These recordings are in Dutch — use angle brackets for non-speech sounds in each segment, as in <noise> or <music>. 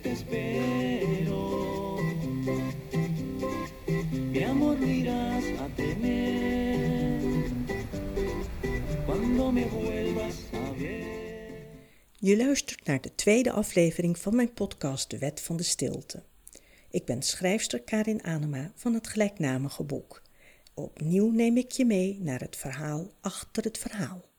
te espero. Mi amor a tener cuando me vuelvas a ver. Je luistert naar de tweede aflevering van mijn podcast De Wet van de Stilte. Ik ben schrijfster Karin Anema van het gelijknamige boek. Opnieuw neem ik je mee naar het verhaal achter het verhaal.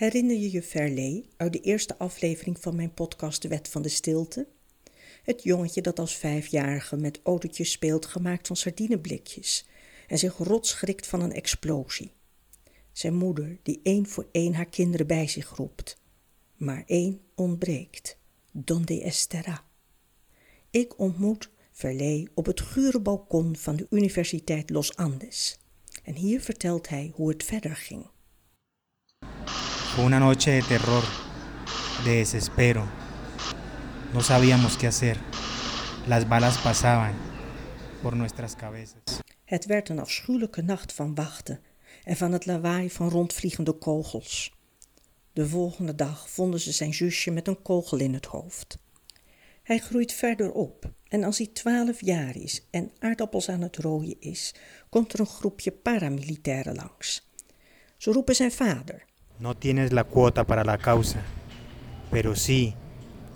Herinner je je Verlee uit de eerste aflevering van mijn podcast De Wet van de Stilte? Het jongetje dat als vijfjarige met autootjes speelt gemaakt van sardineblikjes en zich rot schrikt van een explosie. Zijn moeder die één voor één haar kinderen bij zich roept. Maar één ontbreekt. Donde estará? Ik ontmoet Verlee op het gure balkon van de Universiteit Los Andes. En hier vertelt hij hoe het verder ging. Una noche de terror, de desespero. No sabíamos qué hacer. Las balas pasaban por nuestras cabezas. Het werd een afschuwelijke nacht van wachten en van het lawaai van rondvliegende kogels. De volgende dag vonden ze zijn zusje met een kogel in het hoofd. Hij groeit verder op en als hij twaalf jaar is en aardappels aan het rooien is, komt er een groepje paramilitairen langs. Ze roepen zijn vader. No tienes la cuota para la causa, pero sí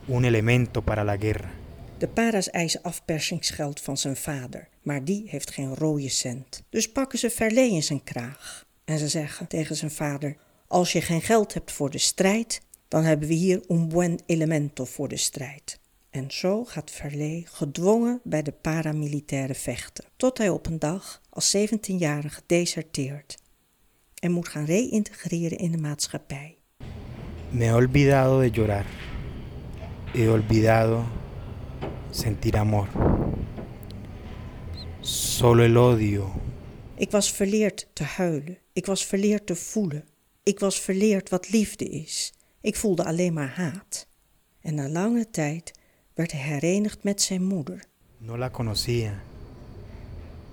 un elemento para la guerra. De para's eisen afpersingsgeld van zijn vader, maar die heeft geen rode cent. Dus pakken ze Verlee in zijn kraag. En ze zeggen tegen zijn vader: Als je geen geld hebt voor de strijd, dan hebben we hier un buen elemento voor de strijd. En zo gaat Verlee gedwongen bij de paramilitairen vechten, tot hij op een dag als 17-jarige deserteert en moet gaan reïntegreren in de maatschappij. Me he olvidado de llorar. He olvidado sentir amor. Solo el odio. Ik was verleerd te huilen. Ik was verleerd te voelen. Ik was verleerd wat liefde is. Ik voelde alleen maar haat. En na lange tijd werd hij herenigd met zijn moeder. No la conocía.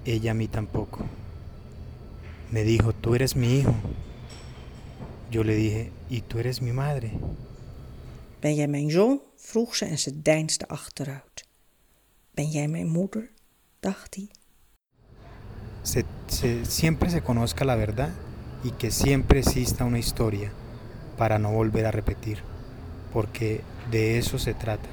Ella a mí tampoco. Me dijo, tú eres mi hijo. Yo le dije, y tú eres mi madre. Ben jij mijn zoon? vroeg ze en ze deinsde achteruit. Ben jij mijn moeder? dacht hij. Se, se- siempre se conozca la verdad y que siempre exista una historia para no volver a repetir, porque de eso se trata,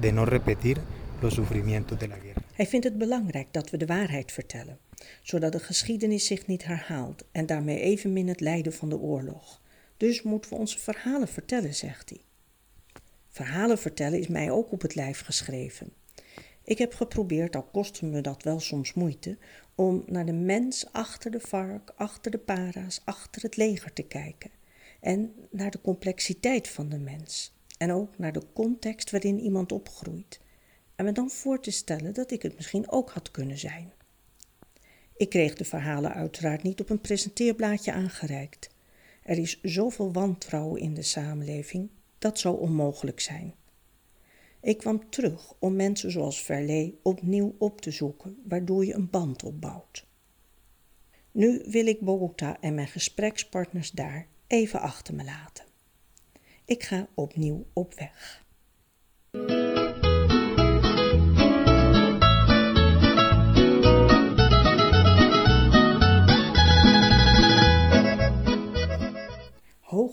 de no repetir los sufrimientos de la guerra. Hij vindt het belangrijk dat we de waarheid vertellen, zodat de geschiedenis zich niet herhaalt en daarmee evenmin het lijden van de oorlog. Dus moeten we onze verhalen vertellen, zegt hij. Verhalen vertellen is mij ook op het lijf geschreven. Ik heb geprobeerd, al kostte me dat wel soms moeite, om naar de mens achter de vark, achter de para's, achter het leger te kijken. En naar de complexiteit van de mens. En ook naar de context waarin iemand opgroeit. En me dan voor te stellen dat ik het misschien ook had kunnen zijn. Ik kreeg de verhalen uiteraard niet op een presenteerblaadje aangereikt. Er is zoveel wantrouwen in de samenleving, dat zou onmogelijk zijn. Ik kwam terug om mensen zoals Verlee opnieuw op te zoeken, waardoor je een band opbouwt. Nu wil ik Bogota en mijn gesprekspartners daar even achter me laten. Ik ga opnieuw op weg.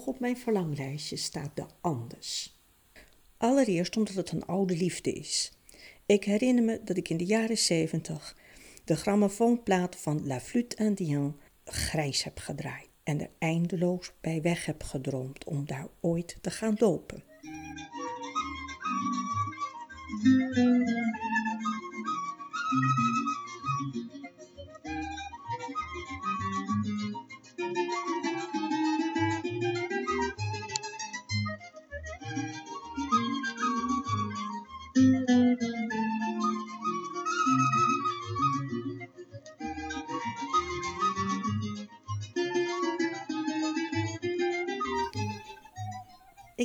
Op mijn verlanglijstje staat de Andes. Allereerst omdat het een oude liefde is. Ik herinner me dat ik in de jaren zeventig de grammofoonplaat van La Flûte Indienne grijs heb gedraaid en er eindeloos bij weg heb gedroomd om daar ooit te gaan lopen.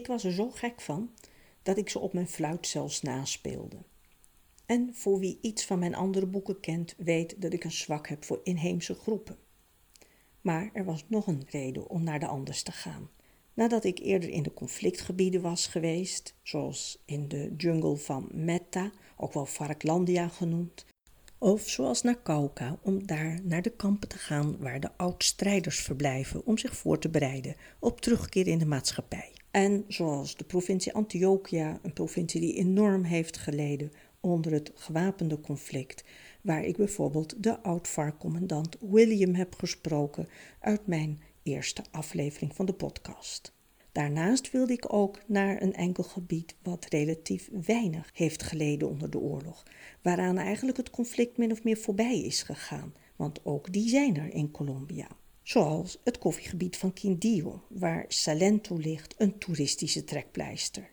Was er zo gek van dat ik ze op mijn fluit zelfs naspeelde. En voor wie iets van mijn andere boeken kent, weet dat ik een zwak heb voor inheemse groepen. Maar er was nog een reden om naar de Andes te gaan. Nadat ik eerder in de conflictgebieden was geweest, zoals in de jungle van Meta, ook wel Varklandia genoemd, of zoals naar Cauca, om daar naar de kampen te gaan waar de oud-strijders verblijven om zich voor te bereiden op terugkeer in de maatschappij. En zoals de provincie Antioquia, een provincie die enorm heeft geleden onder het gewapende conflict, waar ik bijvoorbeeld de oud-VAR-commandant William heb gesproken uit mijn eerste aflevering van de podcast. Daarnaast wilde ik ook naar een enkel gebied wat relatief weinig heeft geleden onder de oorlog, waaraan eigenlijk het conflict min of meer voorbij is gegaan, want ook die zijn er in Colombia. Zoals het koffiegebied van Quindío, waar Salento ligt, een toeristische trekpleister.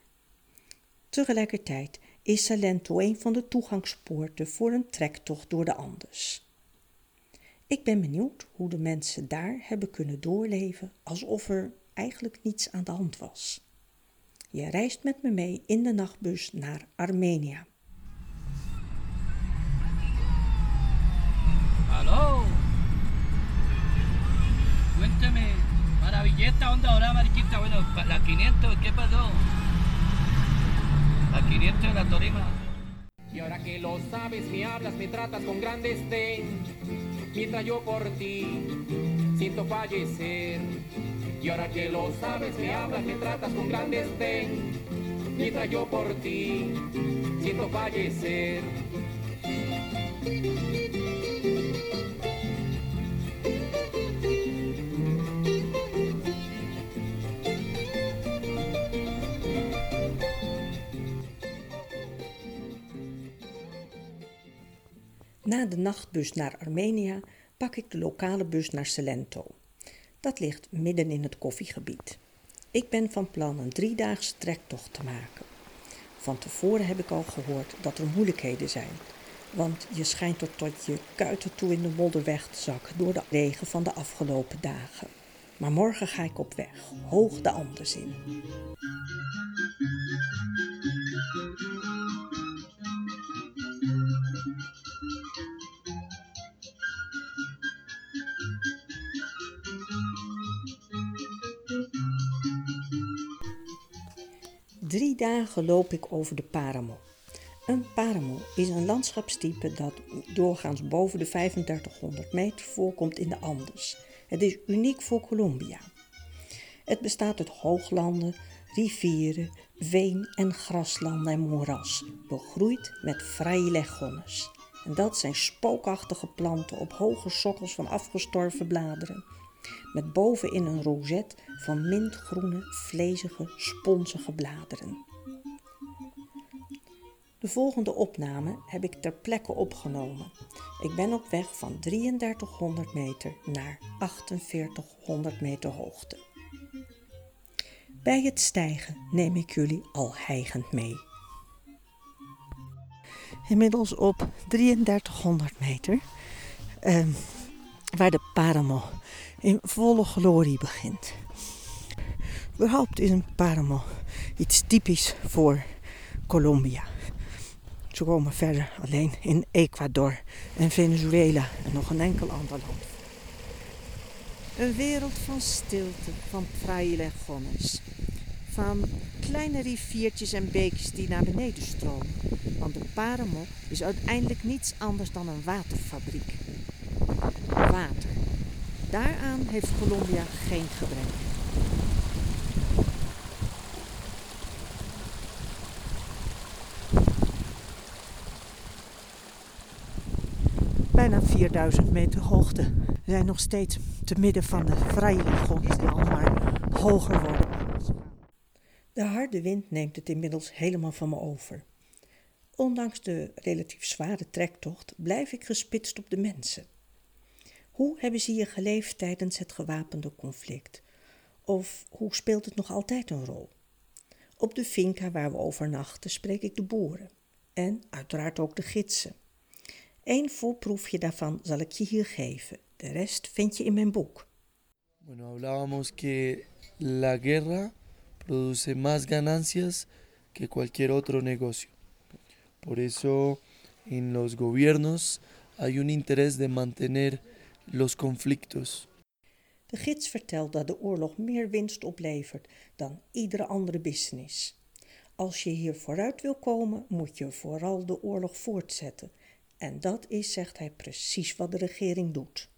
Tegelijkertijd is Salento een van de toegangspoorten voor een trektocht door de Andes. Ik ben benieuwd hoe de mensen daar hebben kunnen doorleven alsof er eigenlijk niets aan de hand was. Je reist met me mee in de nachtbus naar Armenia. Maravilleta, onda ahora, mariquita. Bueno, la 500, ¿qué pasó? La 500 de la Torima. Y ahora que lo sabes, me hablas, me tratas con gran desdén. Mientras yo por ti siento fallecer. Y ahora que lo sabes, me hablas, me tratas con gran desdén. Mientras yo por ti siento fallecer. Na de nachtbus naar Armenia pak ik de lokale bus naar Salento. Dat ligt midden in het koffiegebied. Ik ben van plan een driedaagse trektocht te maken. Van tevoren heb ik al gehoord dat er moeilijkheden zijn, want je schijnt er tot je kuiten toe in de modder weg te zakken door de regen van de afgelopen dagen. Maar morgen ga ik op weg, hoog de Andes in. Dagen loop ik over de Paramo. Een paramo is een landschapstype dat doorgaans boven de 3500 meter voorkomt in de Andes. Het is uniek voor Colombia. Het bestaat uit hooglanden, rivieren, veen- en graslanden en moeras, begroeid met frailejones. En dat zijn spookachtige planten op hoge sokkels van afgestorven bladeren, met bovenin een roset van mintgroene, vlezige, sponsige bladeren. De volgende opname heb ik ter plekke opgenomen. Ik ben op weg van 3300 meter naar 4800 meter hoogte. Bij het stijgen neem ik jullie al hijgend mee. Inmiddels op 3300 meter, eh, waar de Paramo in volle glorie begint. Überhaupt is een paramo iets typisch voor Colombia. Ze komen verder alleen in Ecuador en Venezuela en nog een enkel ander land. Een wereld van stilte, van frailejones. Van kleine riviertjes en beekjes die naar beneden stromen. Want de Paramo is uiteindelijk niets anders dan een waterfabriek. Water. Daaraan heeft Colombia geen gebrek. Bijna 4000 meter hoogte. Zijn nog steeds te midden van de Frailejones die maar hoger worden. De harde wind neemt het inmiddels helemaal van me over. Ondanks de relatief zware trektocht blijf ik gespitst op de mensen. Hoe hebben ze hier geleefd tijdens het gewapende conflict? Of hoe speelt het nog altijd een rol? Op de finca waar we overnachten spreek ik de boeren en uiteraard ook de gidsen. Eén voorproefje daarvan zal ik je hier geven. De rest vind je in mijn boek. Bueno, hablábamos que la guerra produce más ganancias que cualquier otro negocio. Por eso en los gobiernos hay un interés de mantener los conflictos. De gids vertelt dat de oorlog meer winst oplevert dan iedere andere business. Als je hier vooruit wil komen, moet je vooral de oorlog voortzetten. En dat is, zegt hij, precies wat de regering doet.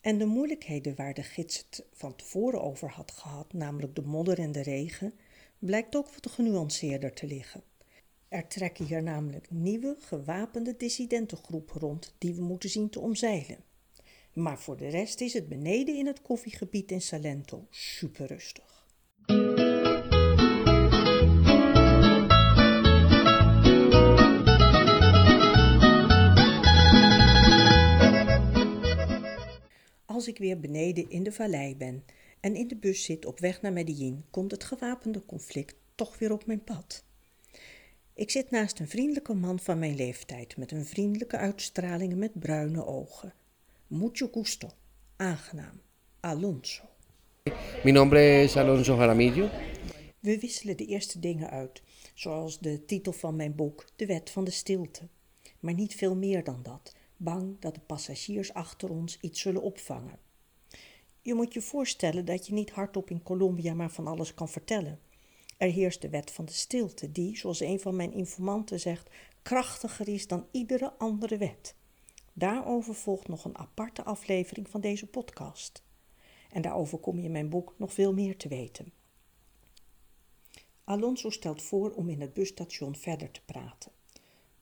En de moeilijkheden waar de gids het van tevoren over had gehad, namelijk de modder en de regen, blijkt ook wat genuanceerder te liggen. Er trekken hier namelijk nieuwe gewapende dissidentengroepen rond die we moeten zien te omzeilen. Maar voor de rest is het beneden in het koffiegebied in Salento super rustig. Als ik weer beneden in de vallei ben en in de bus zit op weg naar Medellin, komt het gewapende conflict toch weer op mijn pad. Ik zit naast een vriendelijke man van mijn leeftijd met een vriendelijke uitstraling en met bruine ogen. Mucho gusto, aangenaam, Alonso. Mi nombre es Alonso Jaramillo. We wisselen de eerste dingen uit, zoals de titel van mijn boek, De Wet van de Stilte. Maar niet veel meer dan dat, bang dat de passagiers achter ons iets zullen opvangen. Je moet je voorstellen dat je niet hardop in Colombia maar van alles kan vertellen. Er heerst de wet van de stilte, die, zoals een van mijn informanten zegt, krachtiger is dan iedere andere wet. Daarover volgt nog een aparte aflevering van deze podcast. En daarover kom je in mijn boek nog veel meer te weten. Alonso stelt voor om in het busstation verder te praten.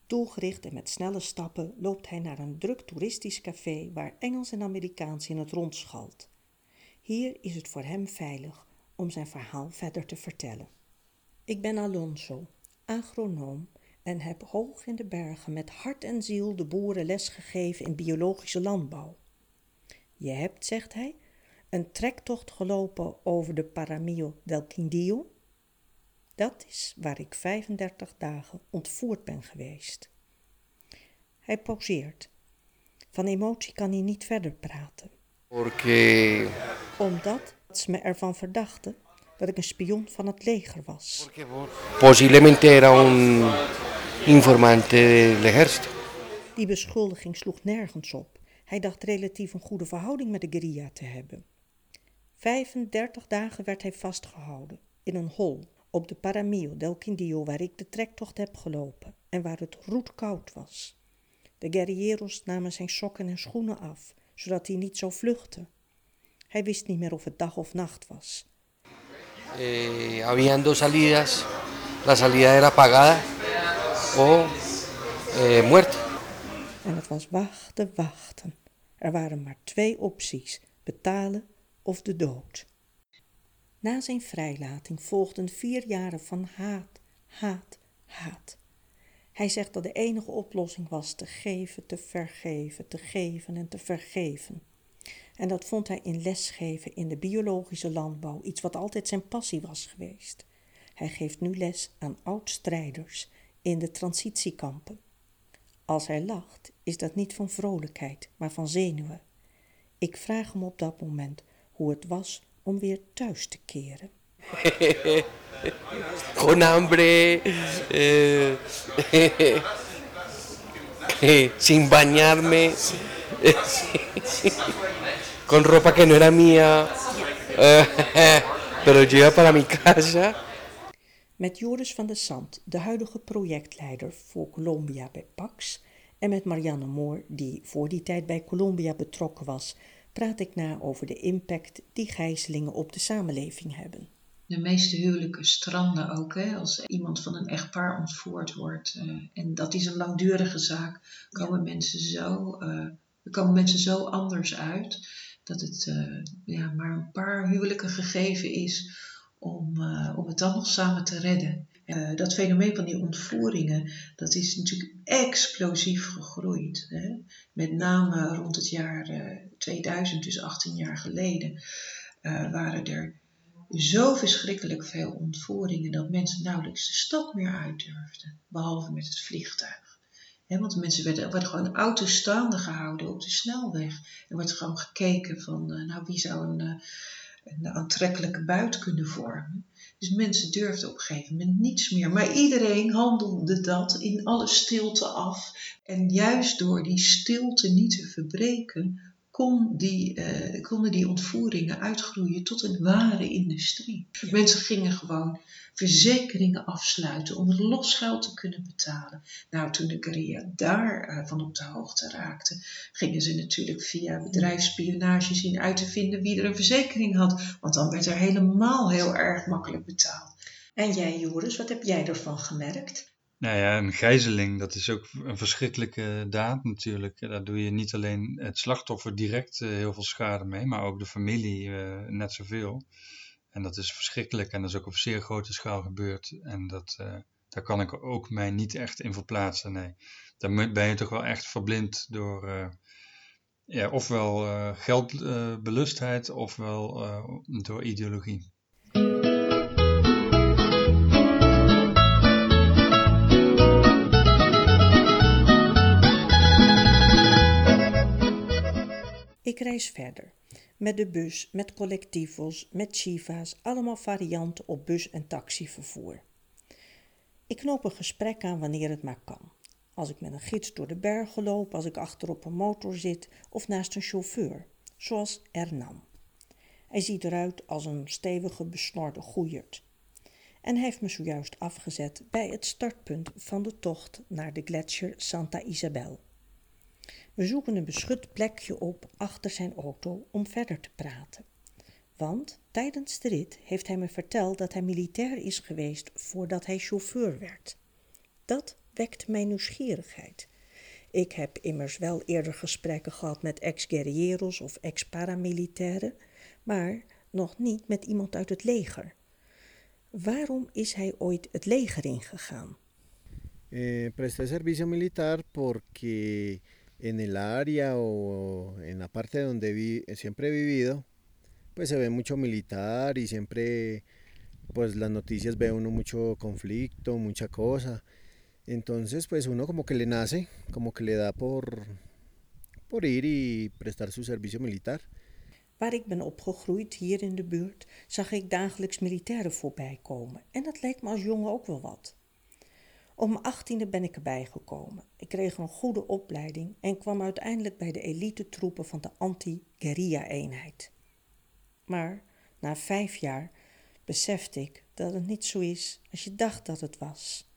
Doelgericht en met snelle stappen loopt hij naar een druk toeristisch café waar Engels en Amerikaans in het rond schalt. Hier is het voor hem veilig om zijn verhaal verder te vertellen. Ik ben Alonso, agronoom en heb hoog in de bergen met hart en ziel de boeren lesgegeven in biologische landbouw. Je hebt, zegt hij, een trektocht gelopen over de Paramillo del Quindío. Dat is waar ik 35 dagen ontvoerd ben geweest. Hij pauzeert. Van emotie kan hij niet verder praten. Porque, Omdat ze me ervan verdachten dat ik een spion van het leger was. posiblemente era un informante del ejército. Die beschuldiging sloeg nergens op. Hij dacht relatief een goede verhouding met de guerrilla te hebben. 35 dagen werd hij vastgehouden in een hol op de Paramillo del Quindío waar ik de trektocht heb gelopen en waar het roetkoud was. De guerrilleros namen zijn sokken en schoenen af, zodat hij niet zou vluchten. Hij wist niet meer of het dag of nacht was. Eh, habían dos salidas. La salida era pagada o eh, muerte. En het was wachten, wachten. Er waren maar twee opties: betalen of de dood. Na zijn vrijlating volgden vier jaren van haat, haat, haat. Hij zegt dat de enige oplossing was te geven, te vergeven, te geven en te vergeven. En dat vond hij in lesgeven in de biologische landbouw, iets wat altijd zijn passie was geweest. Hij geeft nu les aan oud-strijders in de transitiekampen. Als hij lacht, is dat niet van vrolijkheid, maar van zenuwen. Ik vraag hem op dat moment hoe het was om weer thuis te keren. <laughs> Con hambre. <laughs> sin bañarme. <laughs> con ropa que no era mía. eh, <laughs> pero yo iba para mi casa. Met Joris van der Sant, de huidige projectleider voor Colombia bij Pax, en met Marianne Moor, die voor die tijd bij Colombia betrokken was, praat ik na over de impact die gijzelingen op de samenleving hebben. De meeste huwelijken stranden ook, hè, als iemand van een echtpaar ontvoerd wordt. eh, en dat is een langdurige zaak. Komen mensen zo, eh, er komen mensen zo anders uit dat het eh, ja, maar een paar huwelijken gegeven is om, eh, om het dan nog samen te redden. Eh, dat fenomeen van die ontvoeringen, dat is natuurlijk explosief gegroeid. Hè? Met name rond het jaar eh, 2000, dus 18 jaar geleden, waren er zo verschrikkelijk veel ontvoeringen dat mensen nauwelijks de stad meer uit durfden, behalve met het vliegtuig. Want mensen werden, werden gewoon auto's staande gehouden op de snelweg. Er werd gewoon gekeken van, eh, nou wie zou een, eh, een aantrekkelijke buit kunnen vormen. Dus mensen durfden op een gegeven moment niets meer. Maar iedereen handelde dat in alle stilte af. En juist door die stilte niet te verbreken, kon die, uh, konden die ontvoeringen uitgroeien tot een ware industrie. Mensen gingen gewoon verzekeringen afsluiten om het losgeld te kunnen betalen. Nou, toen de guerrilla daarvan uh, van op de hoogte raakte, gingen ze natuurlijk via bedrijfsspionage zien uit te vinden wie er een verzekering had. Want dan werd er helemaal heel erg makkelijk betaald. En jij, Joris, wat heb jij ervan gemerkt? Nou ja, een gijzeling, dat is ook een verschrikkelijke daad natuurlijk. Daar doe je niet alleen het slachtoffer direct uh, heel veel schade mee, maar ook de familie uh, net zoveel. En dat is verschrikkelijk en dat is ook op zeer grote schaal gebeurd. En dat, uh, daar kan ik ook mij niet echt in verplaatsen, nee. Dan ben je toch wel echt verblind door ja, ofwel geldbelustheid ofwel door ideologie. Ik reis verder. Met de bus, met collectivos, met chiva's, allemaal varianten op bus- en taxivervoer. Ik knoop een gesprek aan wanneer het maar kan. Als ik met een gids door de bergen loop, als ik achter op een motor zit of naast een chauffeur, zoals Ernan. Hij ziet eruit als een stevige besnorde goeierd. En heeft me zojuist afgezet bij het startpunt van de tocht naar de gletsjer Santa Isabel. We zoeken een beschut plekje op achter zijn auto om verder te praten. Want tijdens de rit heeft hij me verteld dat hij militair is geweest voordat hij chauffeur werd. Dat wekt mijn nieuwsgierigheid. Ik heb immers wel eerder gesprekken gehad met ex-guerrilleros of ex-paramilitairen, maar nog niet met iemand uit het leger. Waarom is hij ooit het leger ingegaan? Eh, presté servicio militar porque en el área o en la parte donde vi, siempre he vivido, pues se ve mucho militar y siempre, pues las noticias ve uno mucho conflicto, mucha cosa. Entonces, pues uno como que le nace, como que le da por, por ir y prestar su servicio militar. Waar ik ben opgegroeid, hier in de buurt, zag ik dagelijks militairen voorbij komen. En dat leek me als jongen ook wel wat. Op mijn achttiende ben ik erbij gekomen. Ik kreeg een goede opleiding en kwam uiteindelijk bij de elite troepen van de anti-guerrilla-eenheid. Maar na vijf jaar besefte ik dat het niet zo is als je dacht dat het was.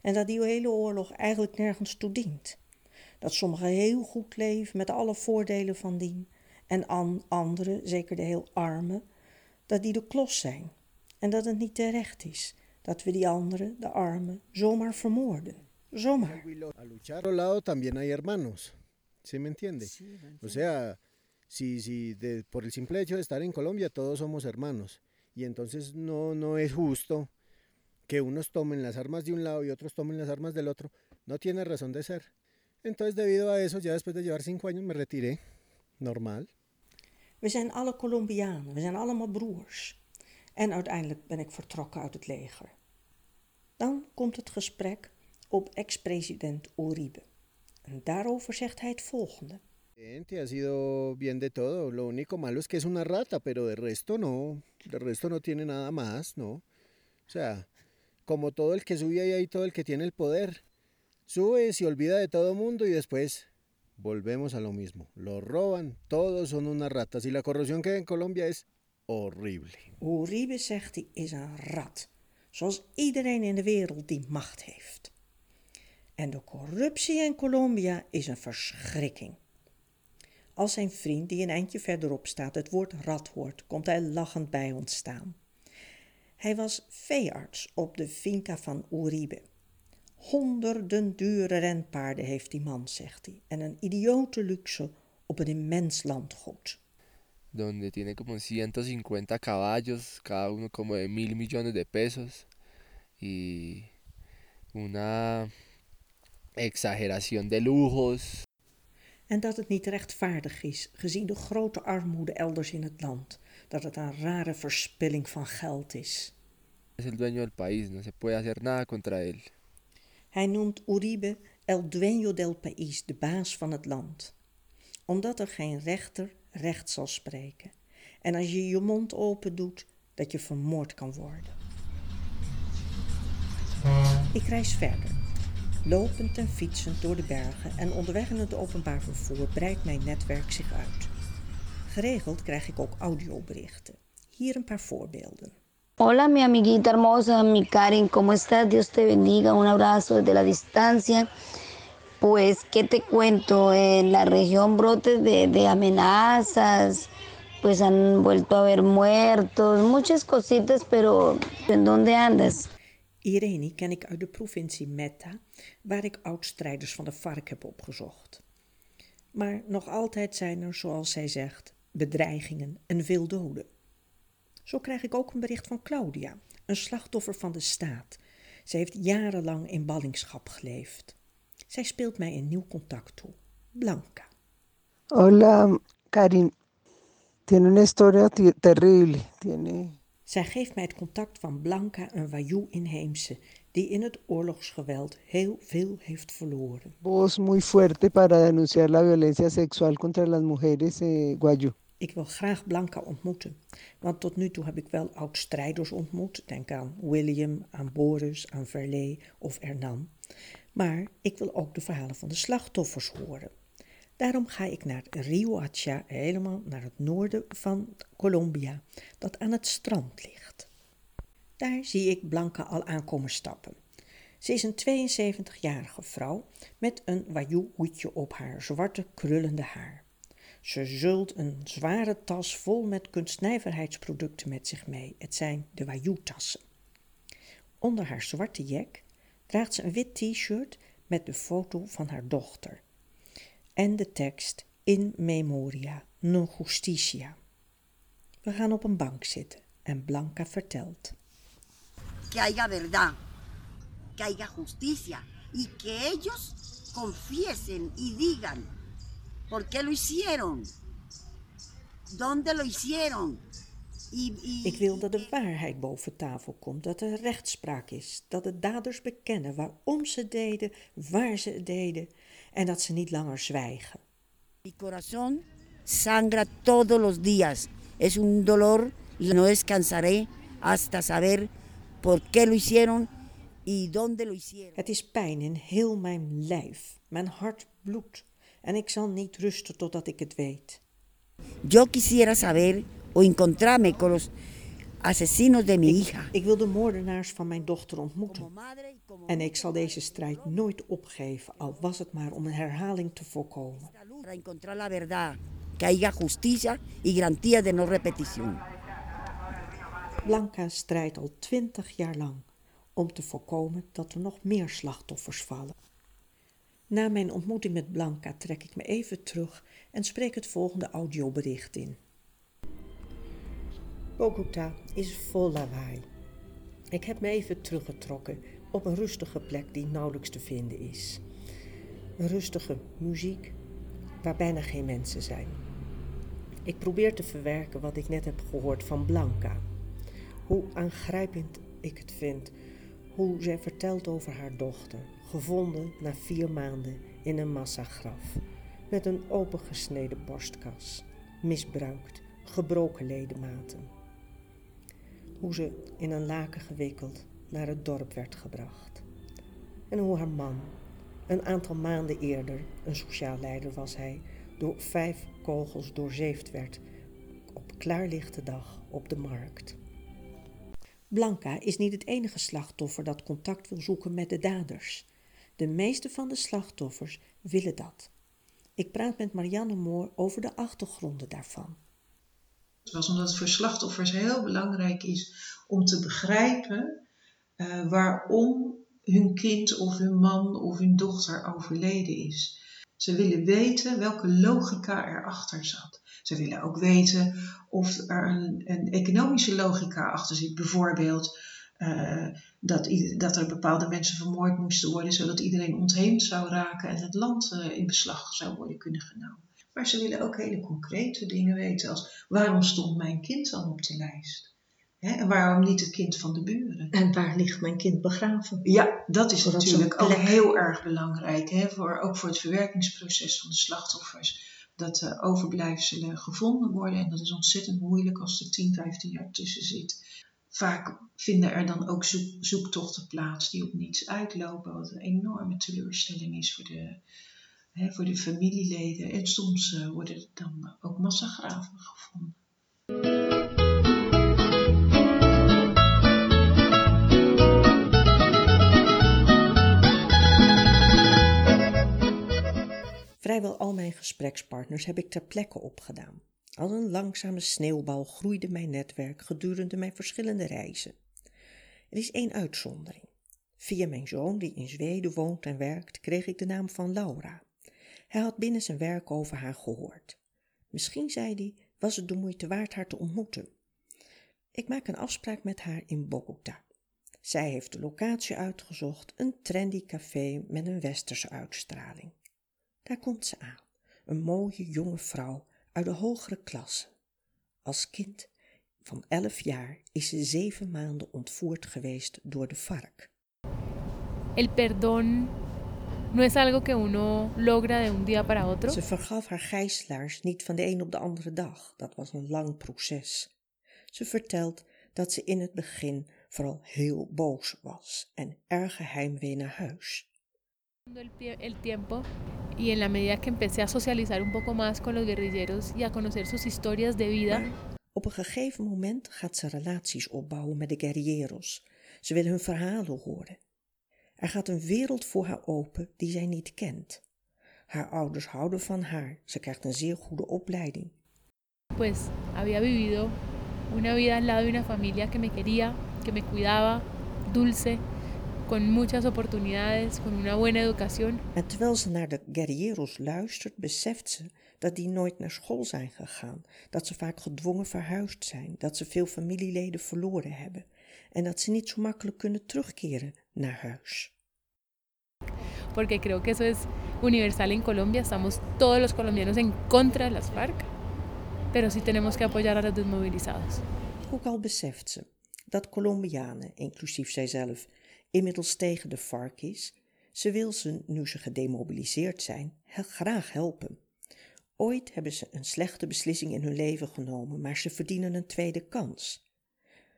En dat die hele oorlog eigenlijk nergens toe dient. Dat sommigen heel goed leven met alle voordelen van dien en an anderen, zeker de heel armen, dat die de klos zijn en dat het niet terecht is dat we die anderen, de armen, zomaar vermoorden. Zomaar. A luchar al lado también hay hermanos. ¿Sí me entiende? O sea, si, si de, por el simple hecho de estar en Colombia todos somos hermanos. Y entonces no, no es justo que unos tomen las armas de un lado y otros tomen las armas del otro. No tiene razón de ser. Entonces debido a eso, ya después de llevar cinco años me retiré. Normal. We zijn alle Colombianen, we zijn allemaal broers. En uiteindelijk ben ik vertrokken uit het leger. Dan komt het gesprek op ex-president Uribe. En daarover zegt hij het volgende. Ha sido bien de todo. Lo único malo es que es una rata, pero de resto no. De resto no tiene nada más, ¿no? O sea, como todo el que sube ahí, hay todo el que tiene el poder. Sube, se olvida de todo mundo y después volvemos a lo mismo. Lo roban, todos son unas ratas. Y la corrupción que hay en Colombia es horrible. Uribe zegt hij is een rat, zoals iedereen in de wereld die macht heeft. En de corruptie in Colombia is een verschrikking. Als zijn vriend, die een eindje verderop staat, het woord rat hoort, komt hij lachend bij ons staan. Hij was veearts op de finca van Uribe. Honderden dure renpaarden heeft die man, zegt hij, en een idiote luxe op een immens landgoed. Donde tiene como 150 caballos, cada uno como de mil millones de pesos y una exageración de lujos. En dat het niet rechtvaardig is, gezien de grote armoede elders in het land, dat het een rare verspilling van geld is. Es el dueño del país, no se puede hacer nada contra él. Hij noemt Uribe el dueño del país, de baas van het land. Omdat er geen rechter recht zal spreken. En als je je mond open doet, dat je vermoord kan worden. Ik reis verder, lopend en fietsend door de bergen en onderweg in het openbaar vervoer breidt mijn netwerk zich uit. Geregeld krijg ik ook audioberichten. Hier een paar voorbeelden. Hola, mi amiguita hermosa, mi Karin, ¿cómo estás? Dios te bendiga, un abrazo desde la distancia. Pues, ¿qué te cuento? En la región brotes de, de amenazas, pues han vuelto a haber muertos, muchas cositas, pero ¿en dónde andas? Irene ken ik uit de provincie Meta, waar ik oud-strijders van de FARC heb opgezocht. Maar nog altijd zijn er, zoals zij zegt, bedreigingen en veel doden. Zo krijg ik ook een bericht van Claudia, een slachtoffer van de staat. Zij heeft jarenlang in ballingschap geleefd. Zij speelt mij een nieuw contact toe, Blanca. Hola, Karin. Tiene una historia terrible. Tiene... Zij geeft mij het contact van Blanca, een Wayuu-inheemse, die in het oorlogsgeweld heel veel heeft verloren. Voz muy fuerte para denunciar la violencia sexual contra las mujeres eh, Wayuu. Ik wil graag Blanca ontmoeten, want tot nu toe heb ik wel oud-strijders ontmoet. Denk aan William, aan Boris, aan Verlee of Hernan. Maar ik wil ook de verhalen van de slachtoffers horen. Daarom ga ik naar Riohacha, helemaal naar het noorden van Colombia, dat aan het strand ligt. Daar zie ik Blanca al aankomen stappen. Ze is een 72-jarige vrouw met een wayuu-hoedje op haar zwarte krullende haar. Ze zult een zware tas vol met kunstnijverheidsproducten met zich mee. Het zijn de wayuu-tassen. Onder haar zwarte jek draagt ze een wit t-shirt met de foto van haar dochter en de tekst In Memoria, non justicia. We gaan op een bank zitten en Blanca vertelt. Que haya verdad, que haya justicia y que ellos confiesen y digan por qué lo hicieron, dónde lo hicieron. Ik wil dat de waarheid boven tafel komt, dat er rechtspraak is, dat de daders bekennen waarom ze deden, waar ze het deden en dat ze niet langer zwijgen. Mi corazón sangra todos los días. Es un dolor y no descansaré hasta saber por qué lo hicieron y dónde lo hicieron. Het is pijn in heel mijn lijf. Mijn hart bloedt. En ik zal niet rusten totdat ik het weet. Yo quisiera saber o encontrarme con los asesinos de mi hija. Ik wil de moordenaars van mijn dochter ontmoeten. En ik zal deze strijd nooit opgeven, al was het maar om een herhaling te voorkomen. Para encontrar la verdad, que haya justicia y garantía de no repetición. Blanca strijdt al twintig jaar lang om te voorkomen dat er nog meer slachtoffers vallen. Na mijn ontmoeting met Blanca trek ik me even terug en spreek het volgende audiobericht in. Bogota is vol lawaai. Ik heb me even teruggetrokken op een rustige plek die nauwelijks te vinden is. Een rustige muziek waar bijna geen mensen zijn. Ik probeer te verwerken wat ik net heb gehoord van Blanca. Hoe aangrijpend ik het vind. Hoe zij vertelt over haar dochter, gevonden na vier maanden in een massagraf. Met een opengesneden borstkas, misbruikt, gebroken ledematen. Hoe ze in een laken gewikkeld naar het dorp werd gebracht. En hoe haar man, een aantal maanden eerder, een sociaal leider was hij, door vijf kogels doorzeefd werd op klaarlichte dag op de markt. Blanca is niet het enige slachtoffer dat contact wil zoeken met de daders. De meeste van de slachtoffers willen dat. Ik praat met Marianne Moor over de achtergronden daarvan. Was omdat het voor slachtoffers heel belangrijk is om te begrijpen uh, waarom hun kind of hun man of hun dochter overleden is. Ze willen weten welke logica erachter zat. Ze willen ook weten of er een, een economische logica achter zit. Bijvoorbeeld uh, dat, dat er bepaalde mensen vermoord moesten worden, zodat iedereen ontheemd zou raken en het land uh, in beslag zou worden kunnen genomen. Maar ze willen ook hele concrete dingen weten, als waarom stond mijn kind dan op de lijst? En waarom niet het kind van de buren? En waar ligt mijn kind begraven? Ja, dat is Zodat natuurlijk ook heel erg belangrijk. Hè, voor, ook voor het verwerkingsproces van de slachtoffers. Dat de overblijfselen gevonden worden. En dat is ontzettend moeilijk als er 10, 15 jaar tussen zit. vaak vinden er dan ook zoektochten plaats die op niets uitlopen, wat een enorme teleurstelling is voor de, voor de familieleden. En soms uh, worden er dan ook massagraven gevonden. Vrijwel al mijn gesprekspartners heb ik ter plekke opgedaan. Als een langzame sneeuwbal groeide mijn netwerk gedurende mijn verschillende reizen. Er is één uitzondering. Via mijn zoon, die in Zweden woont en werkt, kreeg ik de naam van Laura. Hij had binnen zijn werk over haar gehoord. Misschien, zei hij, was het de moeite waard haar te ontmoeten. Ik maak een afspraak met haar in Bogota. Zij heeft de locatie uitgezocht, een trendy café met een westerse uitstraling. Daar komt ze aan, een mooie jonge vrouw uit de hogere klasse. Als kind van elf jaar is ze zeven maanden ontvoerd geweest door de vark. El perdón no es algo que uno logra de un día para otro. Ze vergaf haar gijzelaars niet van de een op de andere dag. Dat was een lang proces. Ze vertelt dat ze in het begin vooral heel boos was en erg heimwee naar huis. El tiempo y en la medida que empecé a socializar un poco más con los guerrilleros y a conocer sus historias de vida. op een gegeven moment gaat ze relaties opbouwen met de guerrilleros. Ze willen hun verhalen horen. Er gaat een wereld voor haar open die zij niet kent. Haar ouders houden van haar. Ze krijgt een zeer goede opleiding. Pues había vivido una vida al lado de una familia que me quería, que me cuidaba, dulce, con muchas oportunidades, con una buena educación. En terwijl ze naar de guerrilleros luistert, beseft ze dat die nooit naar school zijn gegaan, dat ze vaak gedwongen verhuisd zijn, dat ze veel familieleden verloren hebben en dat ze niet zo makkelijk kunnen terugkeren naar huis. Porque creo que eso es universal en Colombia, estamos todos los colombianos en contra de las FARC, pero sí tenemos que apoyar a los desmovilizados. Ook al beseft ze dat Colombianen, inclusief zijzelf, inmiddels tegen de FARC is, ze wil ze, nu ze gedemobiliseerd zijn, graag helpen. Ooit hebben ze een slechte beslissing in hun leven genomen, maar ze verdienen een tweede kans.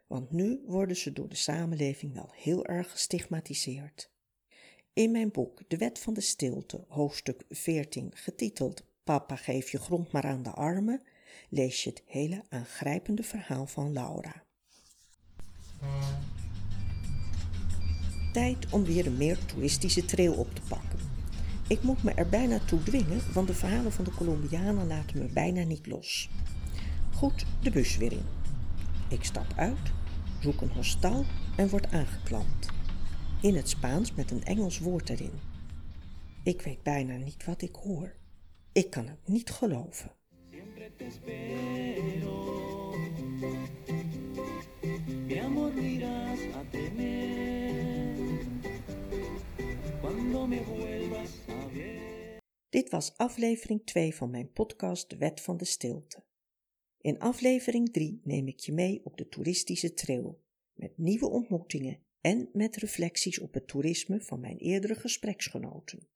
Want nu worden ze door de samenleving wel heel erg gestigmatiseerd. In mijn boek De Wet van de Stilte, hoofdstuk 14, getiteld Papa geef je grond maar aan de armen, lees je het hele aangrijpende verhaal van Laura. Tijd om weer een meer toeristische trail op te pakken. Ik moet me er bijna toe dwingen, want de verhalen van de Colombianen laten me bijna niet los. Goed, de bus weer in. Ik stap uit, zoek een hostel en word aangeklampt. In het Spaans met een Engels woord erin. Ik weet bijna niet wat ik hoor. Ik kan het niet geloven. Dit was aflevering 2 van mijn podcast De Wet van de Stilte. In aflevering 3 neem ik je mee op de toeristische trail, met nieuwe ontmoetingen en met reflecties op het toerisme van mijn eerdere gespreksgenoten.